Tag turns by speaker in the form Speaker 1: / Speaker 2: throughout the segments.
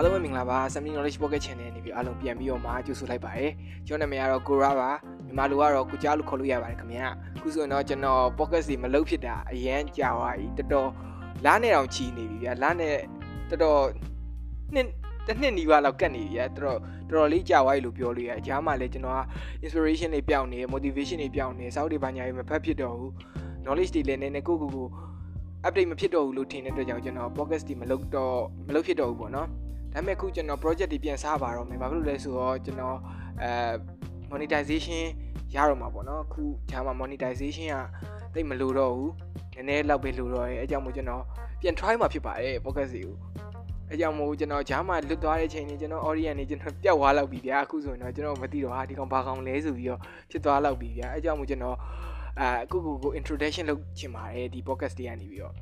Speaker 1: အားလုံးပဲမင်္ဂလာပါ Something Knowledge Pocket Channel နေပြီးအားလုံးပြန်ပြီးတော့မှကြိုဆိုလိုက်ပါတယ်ကျွန်တော်နာမည်ကတော့ကိုရာပါမြန်မာလူကတော့ကိုကြားလို့ခေါ်လို့ရပါတယ်ခင်ဗျာအခုဆိုရင်တော့ကျွန်တော် Pocket စီမလုပ်ဖြစ်တာအရန်ကြာသွားပြီတော်တော်လားနဲ့တောင်ချီနေပြီဗျာလားနဲ့တော်တော်နှစ်တစ်နှစ်နီးပါးလောက်ကတ်နေပြီဗျာတော်တော်တော်တော်လေးကြာသွားပြီလို့ပြောလို့ရအကြားမှာလည်းကျွန်တော်က inspiration တွေပြောင်းနေ motivation တွေပြောင်းနေစောက်တွေဘာညာတွေမဖတ်ဖြစ်တော့ဘူး knowledge တွေလည်းနည်းနည်းကိုကိုကို update မဖြစ်တော့ဘူးလို့ထင်တဲ့အတွက်ကြောင့်ကျွန်တော် podcast ဒီမလုပ်တော့မလုပ်ဖြစ်တော့ဘူးပေါ့နော် ဒါပေမဲ့အခုကျွန်တော် project တွေပြန်စားပါတော့မယ်ဘာဖြစ်လို့လဲဆိုတော့ကျွန်တော်အဲ monetization ရတော့မှာပေါ့နော်အခုဂျာမှာ monetization ကတိတ်မလိုတော့ဘူးနည်းနည်းလောက်ပဲလိုတော့ရဲ့အဲကြောင့်မို့ကျွန်တော်ပြန် try မှာဖြစ်ပါတယ် podcast တွေကိုအဲကြောင့်မို့ကျွန်တော်ဂျာမှာလွတ်သွားတဲ့အချိန်တွေကျွန်တော် audience တွေကျွန်တော်ပျောက်သွားလောက်ပြီဗျာအခုဆိုရင်တော့ကျွန်တော်မသိတော့ဟာဒီကောင်ဘာကောင်လဲဆိုပြီးတော့ဖြစ်သွားလောက်ပြီဗျာအဲကြောင့်မို့ကျွန်တော်အဲအခုကိုကို introduction လုပ်ချင်ပါတယ်ဒီ podcast တွေကနေပြီးတော့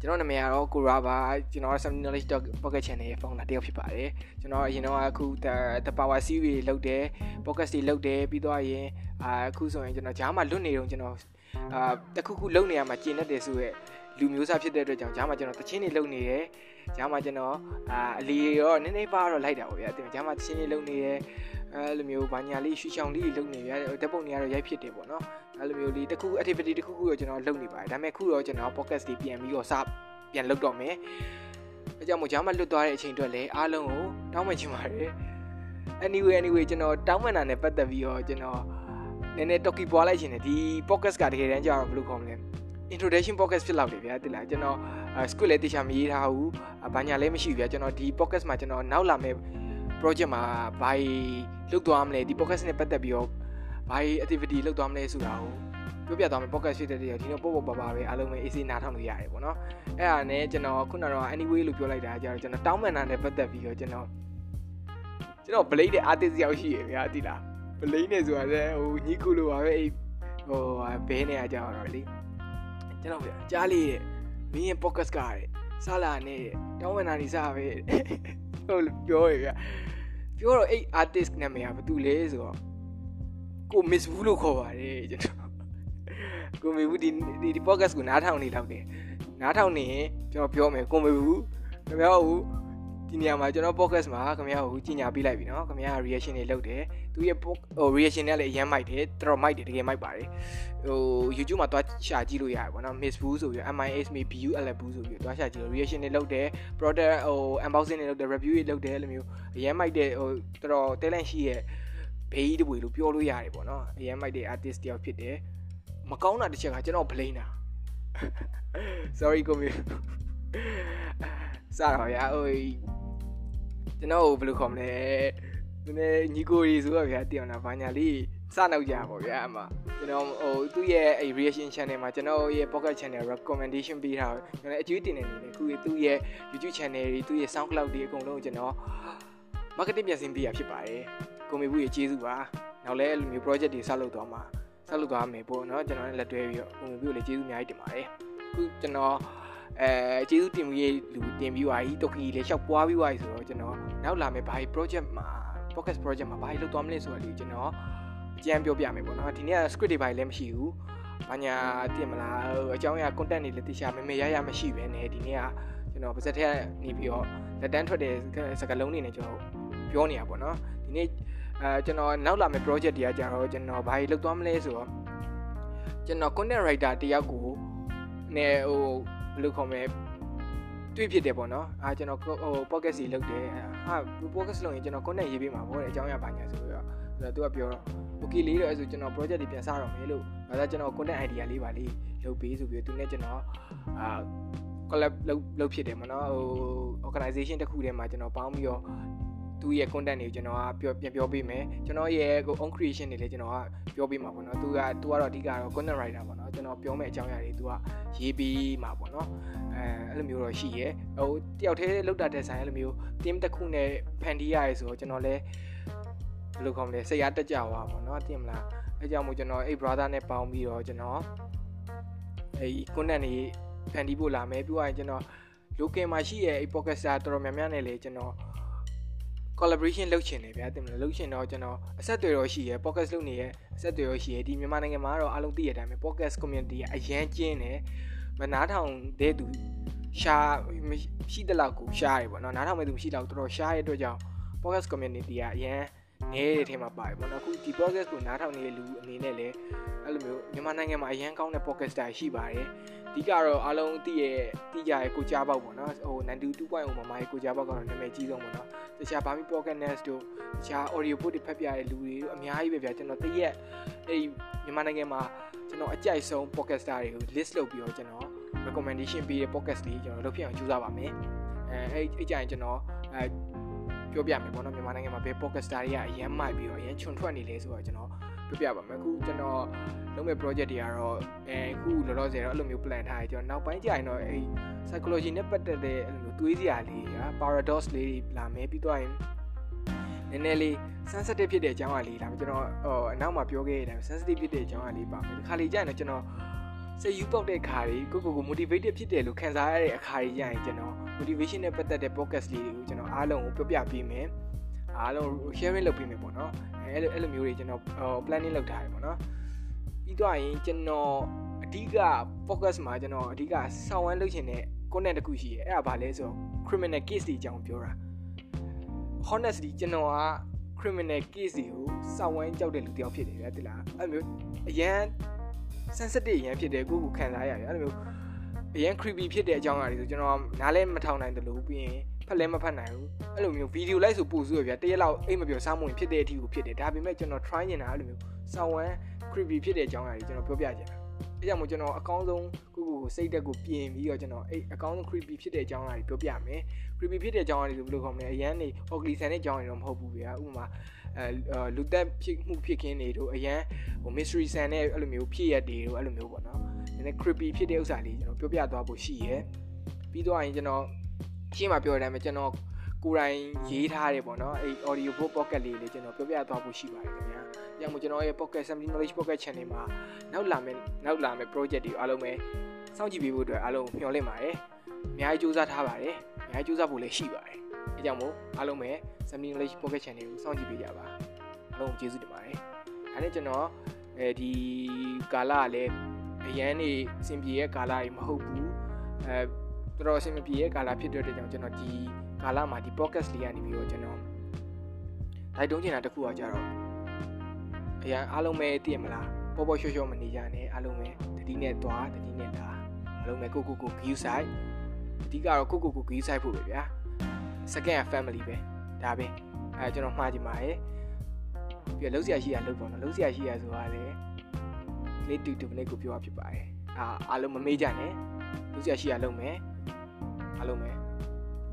Speaker 1: ကျွန်တော်နာမည်ကတော့ကိုရာပါကျွန်တော် Something Knowledge Pocket Channel ရဲ့ founder တယောက်ဖြစ်ပါတယ်ကျွန်တော်အရင်တော့အခု The Power Series လုပ်တယ် podcast တွေလုပ်တယ်ပြီးတော့ရင်အခုဆိုရင်ကျွန်တော်ဂျားမှာလွတ်နေတော့ကျွန်တော်အာတခုခုလုပ်နေရမှာကျင်တတ်တယ်ဆိုရက်လူမျိုးစားဖြစ်တဲ့အတွက်ကြောင့်ဂျားမှာကျွန်တော်တချင်းတွေလုပ်နေတယ်ဂျားမှာကျွန်တော်အာအလီရောနည်းနည်းပါတော့လိုက်တာပေါ့ဗျာတင်ဂျားမှာတချင်းတွေလုပ်နေတယ် အဲလိုမျိုးဘာညာလေးရွှေချောင်လေးလုပ်နေရတယ်ဓာတ်ပုံတွေကတော့ရိုက်ဖြစ်တယ်ပေါ့နော်အဲလိုမျိုးလေးတခု activity တခုခုတော့ကျွန်တော်လုပ်နေပါတယ်ဒါပေမဲ့ခုတော့ကျွန်တော် podcast တွေပြန်ပြီးတော့စပြန်လုပ်တော့မယ်အဲကြောင့်မို့ဂျာမလွတ်သွားတဲ့အချိန်အတွက်လည်းအားလုံးကိုတောင်းပန်ချင်ပါတယ် anyway anyway ကျွန်တော်တောင်းပန်တာနဲ့ပတ်သက်ပြီးတော့ကျွန်တော်နည်းနည်း talky ပွားလိုက်ရှင်တယ်ဒီ podcast ကတကယ်တမ်းကျတော့ဘယ်လိုခေါ်မလဲ introduction podcast ဖြစ်လောက်တယ်ဗျာတိလားကျွန်တော် script လည်းတခြားမရေးထားဘူးဘာညာလည်းမရှိဘူးဗျာကျွန်တော်ဒီ podcast မှာကျွန်တော်နောက်လာမယ့် project မှာဘာလုပ်သွားမလဲဒီ podcast နဲ့ပတ်သက်ပြီးတော့ဘာ activity လုပ်သွားမလဲဆိုတာကိုပြောပြသွားမယ် podcast ဖြစ်တဲ့တည်းဒီတော့ပို့ပို့ပါပါပဲအားလုံးပဲ AC နားထောင်လို့ရတယ်ပေါ့နော်အဲ့ဒါနဲ့ကျွန်တော်ခုနကတော့ anyway လို့ပြောလိုက်တာကြတော့ကျွန်တော်တောင်းပန်တာနဲ့ပတ်သက်ပြီးတော့ကျွန်တော်ကျွန်တော် blade တဲ့ artist ရောက်ရှိရဗျာတိလား blade နဲ့ဆိုတာလည်းဟိုညီကူလိုပါပဲအဲ့ဟိုဘဲနေရကြတော့လေကျွန်တော်ဗျာကြားလေးတဲ့မင်းရဲ့ podcast ကတဲ့စလာနဲ့တောင်းပန်တာနေစားပဲ ဟုတ်ပြောရဗျာပြောတော့အဲ့ artist နာမည်ကဘာတူလဲဆိုတော့ကို miss ဘူးလို့ခေါ်ပါတယ်ကျွန်တော်ကိုမေဘူးဒီဒီ podcast ကိုနားထောင်နေတော့တယ်နားထောင်နေရင်ကျွန်တော်ပြောမယ်ကိုမေဘူးခင်ဗျားတို့ ဒီနေရာမှာကျွန်တော် podcast မှာခင်ဗျားတို့ကြီးညာပေးလိုက်ပြီနော်ခင်ဗျား reaction တွေလုပ်တယ်သူရဲ့ဟို reaction တွေလည်းအရင်မိုက်တယ်တော်တော်မိုက်တယ်တကယ်မိုက်ပါတယ်ဟို YouTube မှာတွားရှာကြည့်လို့ရတယ်ပေါ့နော် Miss Boo ဆိုပြီး MIS me BU L Boo ဆိုပြီးတွားရှာကြည့်လို့ reaction တွေလုပ်တယ် product ဟို unboxing တွေလုပ်တယ် review တွေလုပ်တယ်အဲ့လိုမျိုးအရင်မိုက်တဲ့ဟိုတော်တော် talent ရှိရဲ့ဘေးတပွေလို့ပြောလို့ရတယ်ပေါ့နော်အရင်မိုက်တဲ့ artist တယောက်ဖြစ်တယ်မကောင်းတာတစ်ချက်ကကျွန်တော် blame တာ sorry ကိုမေစားတော့ရဟို ကျွန်တော်ဘယ်လိုခေါ်မလဲနည်းနည်းညီကိုကြီးဆိုတော့ဗျာတည်အောင်လားဘာညာလေးစနောက်ကြပါဗျာအမကျွန်တော်ဟိုသူ့ရဲ့အဲ reaction channel မှာကျွန်တော်ရဲ့ pocket channel recommendation ပေးထားတယ်ကျွန်တော်အကျွေးတင်နေနေတယ်ခုသူ့ရဲ့ YouTube channel တွေသူ့ရဲ့ SoundCloud တွေအကုန်လုံးကျွန်တော် marketing ပြင်ဆင်ပေးရဖြစ်ပါတယ်ကိုမေဘူးရဲ့ကျေးဇူးပါနောက်လည်းအဲ့လိုမျိုး project တွေဆက်လုပ်သွားမှာဆက်လုပ်သွားမယ်ပေါ့နော်ကျွန်တော်လည်းလက်တွဲပြီးတော့ကိုမေဘူးကိုလည်းကျေးဇူးအများကြီးတင်ပါတယ်အခုကျွန်တော် အဲကျေးဇူးတင်ပြီးလူတင်ပြီးသွားပြီတိုကီလည်းရှောက်ပွားပြီးသွားပြီဆိုတော့ကျွန်တော်နောက်လာမယ့်ဘာ project မှာ podcast project မှာဘာလုပ်သွားမလဲဆိုတာလေးကျွန်တော်အကြံပြောပြမယ်ပေါ့နော်ဒီနေ့က script တွေဘာလည်းမရှိဘူးဘာညာတင်မလားအကြောင်းအရာ content တွေလည်းတခြားမမေရရမရှိပဲねဒီနေ့ကကျွန်တော်ပါစက်ထက်နေပြီးတော့လက်တန်းထွက်တဲ့စကားလုံးတွေနဲ့ကျွန်တော်ပြောနေရပါတော့ဒီနေ့အဲကျွန်တော်နောက်လာမယ့် project တွေကကြတော့ကျွန်တော်ဘာကြီးလုပ်သွားမလဲဆိုတော့ကျွန်တော် content writer တယောက်ကိုနဲ့ဟို ဘယ်လိုခေါ်မလဲတွေ့ဖြစ်တယ်ပေါ့နော်အာကျွန်တော်ဟို podcast စီလုပ်တယ်ဟာ podcast လုပ်ရင်ကျွန်တော် content ရေးပေးမှာပေါ့တဲ့အကြောင်းအရာပါညာဆိုတော့အဲ့တော့သူကပြောတော့ okay လေးတော့အဲ့ဆိုကျွန်တော် project တွေပြန်စတော့မယ်လို့ဒါဆိုကျွန်တော် content idea လေးပါလေးလုပ်ပေးဆိုပြီးသူနဲ့ကျွန်တော်အာ collab လုပ်လုပ်ဖြစ်တယ်မနော်ဟို organization တစ်ခုထဲမှာကျွန်တော်ပေါင်းပြီးတော့ သူရဲ့ content တွေကိုကျွန်တော်ကပြောပြန်ပြောပေးမယ်ကျွန်တော်ရဲ့ကို own creation တွေလည်းကျွန်တော်ကပြောပေးမှာပေါ့နော်သူကသူကတော့အဓိကတော့ content writer ပေါ့နော်ကျွန်တော်ပြောမယ့်အကြောင်းအရာတွေသူကရေးပြီးမှာပေါ့နော်အဲအဲ့လိုမျိုးတော့ရှိရဲဟိုတယောက်တည်းလောက်တာတဲ့ဆိုင်အဲ့လိုမျိုး team တစ်ခုနဲ့ဖန်တီးရရဲဆိုတော့ကျွန်တော်လည်းဘယ်လိုခေါ်မလဲစိတ်အားတက်ကြွားပါပေါ့နော်သိမလားအဲကြောင့်မို့ကျွန်တော်အဲ့ brother နဲ့ပေါင်းပြီးတော့ကျွန်တော်အဲ့ content တွေဖန်တီးဖို့လာမယ်ပြီးတော့ကျွန်တော် local မှာရှိရဲ့အဲ့ podcaster တော်တော်များများနဲ့လေကျွန်တော် collaboration လုပ်ချင်တယ်ဗျာတင်မလားလုပ်ချင်တော့ကျွန်တော်အဆက်တွေတော့ရှိရယ် podcast လုပ်နေရယ်အဆက်တွေတော့ရှိရယ်ဒီမြန်မာနိုင်ငံမှာတော့အားလုံးသိရတဲ့အတိုင်းပဲ podcast community ကအရန်ကျင်းတယ်မနားထောင်တဲ့သူရှာရှိတဲ့လောက်ကိုရှားတယ်ပေါ့နော်နားထောင်မဲ့သူမရှိတော့တော်တော်ရှားရတဲ့အတွက်ကြောင့် podcast community ကအရန်နေတဲ့ထဲမှာပါတယ်ပေါ့နော်အခုဒီ podcast ကိုနားထောင်နေတဲ့လူအနေနဲ့လည်းအဲ့လိုမျိုးမြန်မာနိုင်ငံမှာအရန်ကောင်းတဲ့ podcaster ရှိပါတယ် အဓိကတော့အားလုံးသိရဲ့သိကြရဲ့ကိုကြားပေါက်ပေါ့နော်ဟို92.0မှာမိုင်းကိုကြားပေါက်ကတော့နာမည်ကြီးဆုံးပေါ့နော်တခြားဘာမီ podcast တို့တခြား audio book တွေဖတ်ပြတဲ့လူတွေတို့အများကြီးပဲဗျာကျွန်တော်တရက်အဲ့မြန်မာနိုင်ငံမှာကျွန်တော်အကြိုက်ဆုံး podcaster တွေကို list လုပ်ပြီးတော့ကျွန်တော် recommendation ပေးတဲ့ podcast လေးကျွန်တော်လုပ်ပြအောင်ကြိုးစားပါမယ်အဲအဲ့အဲ့ကြရင်ကျွန်တော်အဲပြောပြမယ်ပေါ့နော်မြန်မာနိုင်ငံမှာဘယ် podcaster တွေကအရန်မိုက်ပြီးတော့အရန်ချွန်ထွက်နေလဲဆိုတော့ကျွန်တော် ပြောပြပါမယ်အခုကျွန်တော်လုပ်မဲ့ project တွေကတော့အဲအခုလောလောဆယ်တော့အဲ့လိုမျိုး plan ထားရကျွန်တော်နောက်ပိုင်းကျရင်တော့အဲ psychology နဲ့ပတ်သက်တဲ့အဲ့လိုမျိုးတွေးစရာလေးရာ paradox လေးတွေလာမယ်ပြီးတော့ရင်နည်းနည်းလေး sensitive ဖြစ်တဲ့အကြောင်းအရာလေးဒါပေမဲ့ကျွန်တော်ဟိုအနောက်မှာပြောခဲ့တဲ့အတိုင်း sensitive ဖြစ်တဲ့အကြောင်းအရာလေးပါမယ်ဒီခါလေးကျရင်တော့ကျွန်တော်စိတ်ယူပေါက်တဲ့အခါတွေကိုကိုကို motivated ဖြစ်တယ်လို့ခံစားရတဲ့အခါတွေကျရင်ကျွန်တော် motivation နဲ့ပတ်သက်တဲ့ podcast လေးတွေကိုကျွန်တော်အားလုံးကိုပြောပြပေးမယ် အားလုံး sharing လုပ်ပေးမယ်ပေါ့နော်အဲအဲ့လိုမျိုးတွေကျွန်တော် planning လုပ်ထားတယ်ပေါ့နော်ပြီးတော့ရင်ကျွန်တော်အဓိက focus မှာကျွန်တော်အဓိကဆောင်းဝမ်းလုပ်ချင်တဲ့ content တစ်ခုရှိရဲအဲ့ဒါဘာလဲဆိုတော့ criminal case တွေအကြောင်းပြောတာ honestly ကျွန်တော်က criminal case တွေကိုစောင့်ဝမ်းကြောက်တဲ့လူတစ်ယောက်ဖြစ်တယ်ဗျာတိလားအဲ့လိုမျိုးအရန် sensitive အရန်ဖြစ်တယ်ကိုကိုခံစားရတယ်အဲ့လိုမျိုးအရန် creepy ဖြစ်တဲ့အကြောင်းအရာတွေဆိုကျွန်တော်နားလဲမထောင်နိုင်တယ်လို့ပြီးရင် ဖက်လဲမဖက်နိုင်ဘူးအဲ့လိုမျိုးဗီဒီယိုလိုက်ဆိုပို့ဆိုရဗျာတရက်လောက်အိတ်မပြောစားမဝင်ဖြစ်တဲ့အထိကိုဖြစ်တယ်ဒါပေမဲ့ကျွန်တော် try နေတာအဲ့လိုမျိုးစောင့်ဝမ်း creepy ဖြစ်တဲ့အကြောင်းအရာတွေကျွန်တော်ပြောပြချင်တယ်အဲကြောင့်မို့ကျွန်တော်အကောင်းဆုံးကိုကိုကိုစိတ်တက်ကိုပြင်ပြီးတော့ကျွန်တော်အဲ့အကောင်းဆုံး creepy ဖြစ်တဲ့အကြောင်းအရာတွေပြောပြမယ် creepy ဖြစ်တဲ့အကြောင်းအရာတွေဘယ်လိုခေါ်မလဲအရန်နေ ugly ဆန်တဲ့အကြောင်းအရာတော့မဟုတ်ဘူးဗျာဥပမာအဲလူသက်ဖြစ်မှုဖြစ်ခင်းတွေတို့အရန်ဟို mystery ဆန်တဲ့အဲ့လိုမျိုးဖြစ်ရက်တွေတို့အဲ့လိုမျိုးပေါ့နော်နည်းနည်း creepy ဖြစ်တဲ့ဥစ္စာလေးကျွန်တော်ပြောပြသွားဖို့ရှိရယ်ပြီးတော့ရင်ကျွန်တော် ရှင်းမှာပြောရတဲ့အချိန်မှာကျွန်တော်ကိုယ်တိုင်ရေးထားတယ်ပေါ့နော်အဲ့ audio book pocket လေးလေးကျွန်တော်ပြောပြသွားဖို့ရှိပါတယ်ခင်ဗျာ။ညမို့ကျွန်တော်ရဲ့ pocket 70 knowledge pocket channel မှာနောက်လာမယ့်နောက်လာမယ့် project တွေအားလုံးပဲစောင့်ကြည့်ပေးဖို့အတွက်အားလုံးမျှော်လင့်ပါတယ်။အများကြီးစူးစမ်းထားပါတယ်။အများကြီးစူးစမ်းဖို့လည်းရှိပါတယ်။အဲကြောင့်မို့အားလုံးပဲ70 knowledge pocket channel ကိုစောင့်ကြည့်ပေးကြပါ။အားလုံးကျေးဇူးတင်ပါတယ်။ဒါနဲ့ကျွန်တော်အဲဒီကာလကလည်းအရန်နေအဆင်ပြေရဲ့ကာလတွေမဟုတ်ဘူး။အဲ တော်တော်အဆင်မပြေရဲ့ကာလဖြစ်တဲ့အတွက်ကြောင့်ကျွန်တော်ဒီကာလမှာဒီ podcast လေးကနေပြီးတော့ကျွန်တော်တိုက်တွန်းချင်တာတခုကကြတော့အရင်အားလုံးပဲသိရမလားပေါ်ပေါ်ရွှေ့ရွှေ့မနေကြနဲ့အားလုံးပဲတတိနဲ့သွားတတိနဲ့လာအားလုံးပဲကိုကိုကို view site အဓိကတော့ကိုကိုကို view site ဖို့ပဲဗျာ second family ပဲဒါပဲအဲကျွန်တော်မှားကြည့်ပါရဲ့ပြီးတော့လုံးစရာရှိရလုံးပေါ့နော်လုံးစရာရှိရဆိုတာလေလေးတူတူနဲ့ကိုပြောရဖြစ်ပါတယ်အာအားလုံးမမေ့ကြနဲ့လုံးစရာရှိရလုံးမယ် အားလုံးပဲ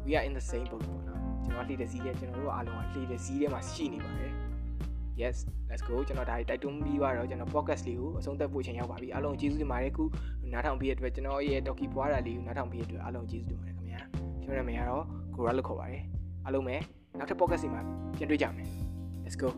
Speaker 1: we are in the same boat ပေါ့နော်ကျွန်တော်လှေတဲ့စီးတဲ့ကျွန်တော်တို့အားလုံးကလှေတဲ့စီးထဲမှာရှိနေပါတယ် yes let's go ကျွန်တော်ဒါတိုက်တွန်းပြီးတော့ကျွန်တော် podcast လေးကိုအဆုံးသတ်ဖို့ချိန်ရောက်ပါပြီအားလုံးကျေးဇူးတင်ပါတယ်ခုနားထောင်ပြီးရတဲ့အတွက်ကျွန်တော်ရဲ့ Doki ပွားတာလေးကိုနားထောင်ပြီးရတဲ့အတွက်အားလုံးကျေးဇူးတင်ပါတယ်ခင်ဗျာကျွန်တော်နာမည်ကတော့ Gora လို့ခေါ်ပါတယ်အားလုံးပဲနောက်ထပ် podcast တွေမှာပြန်တွေ့ကြမယ် let's go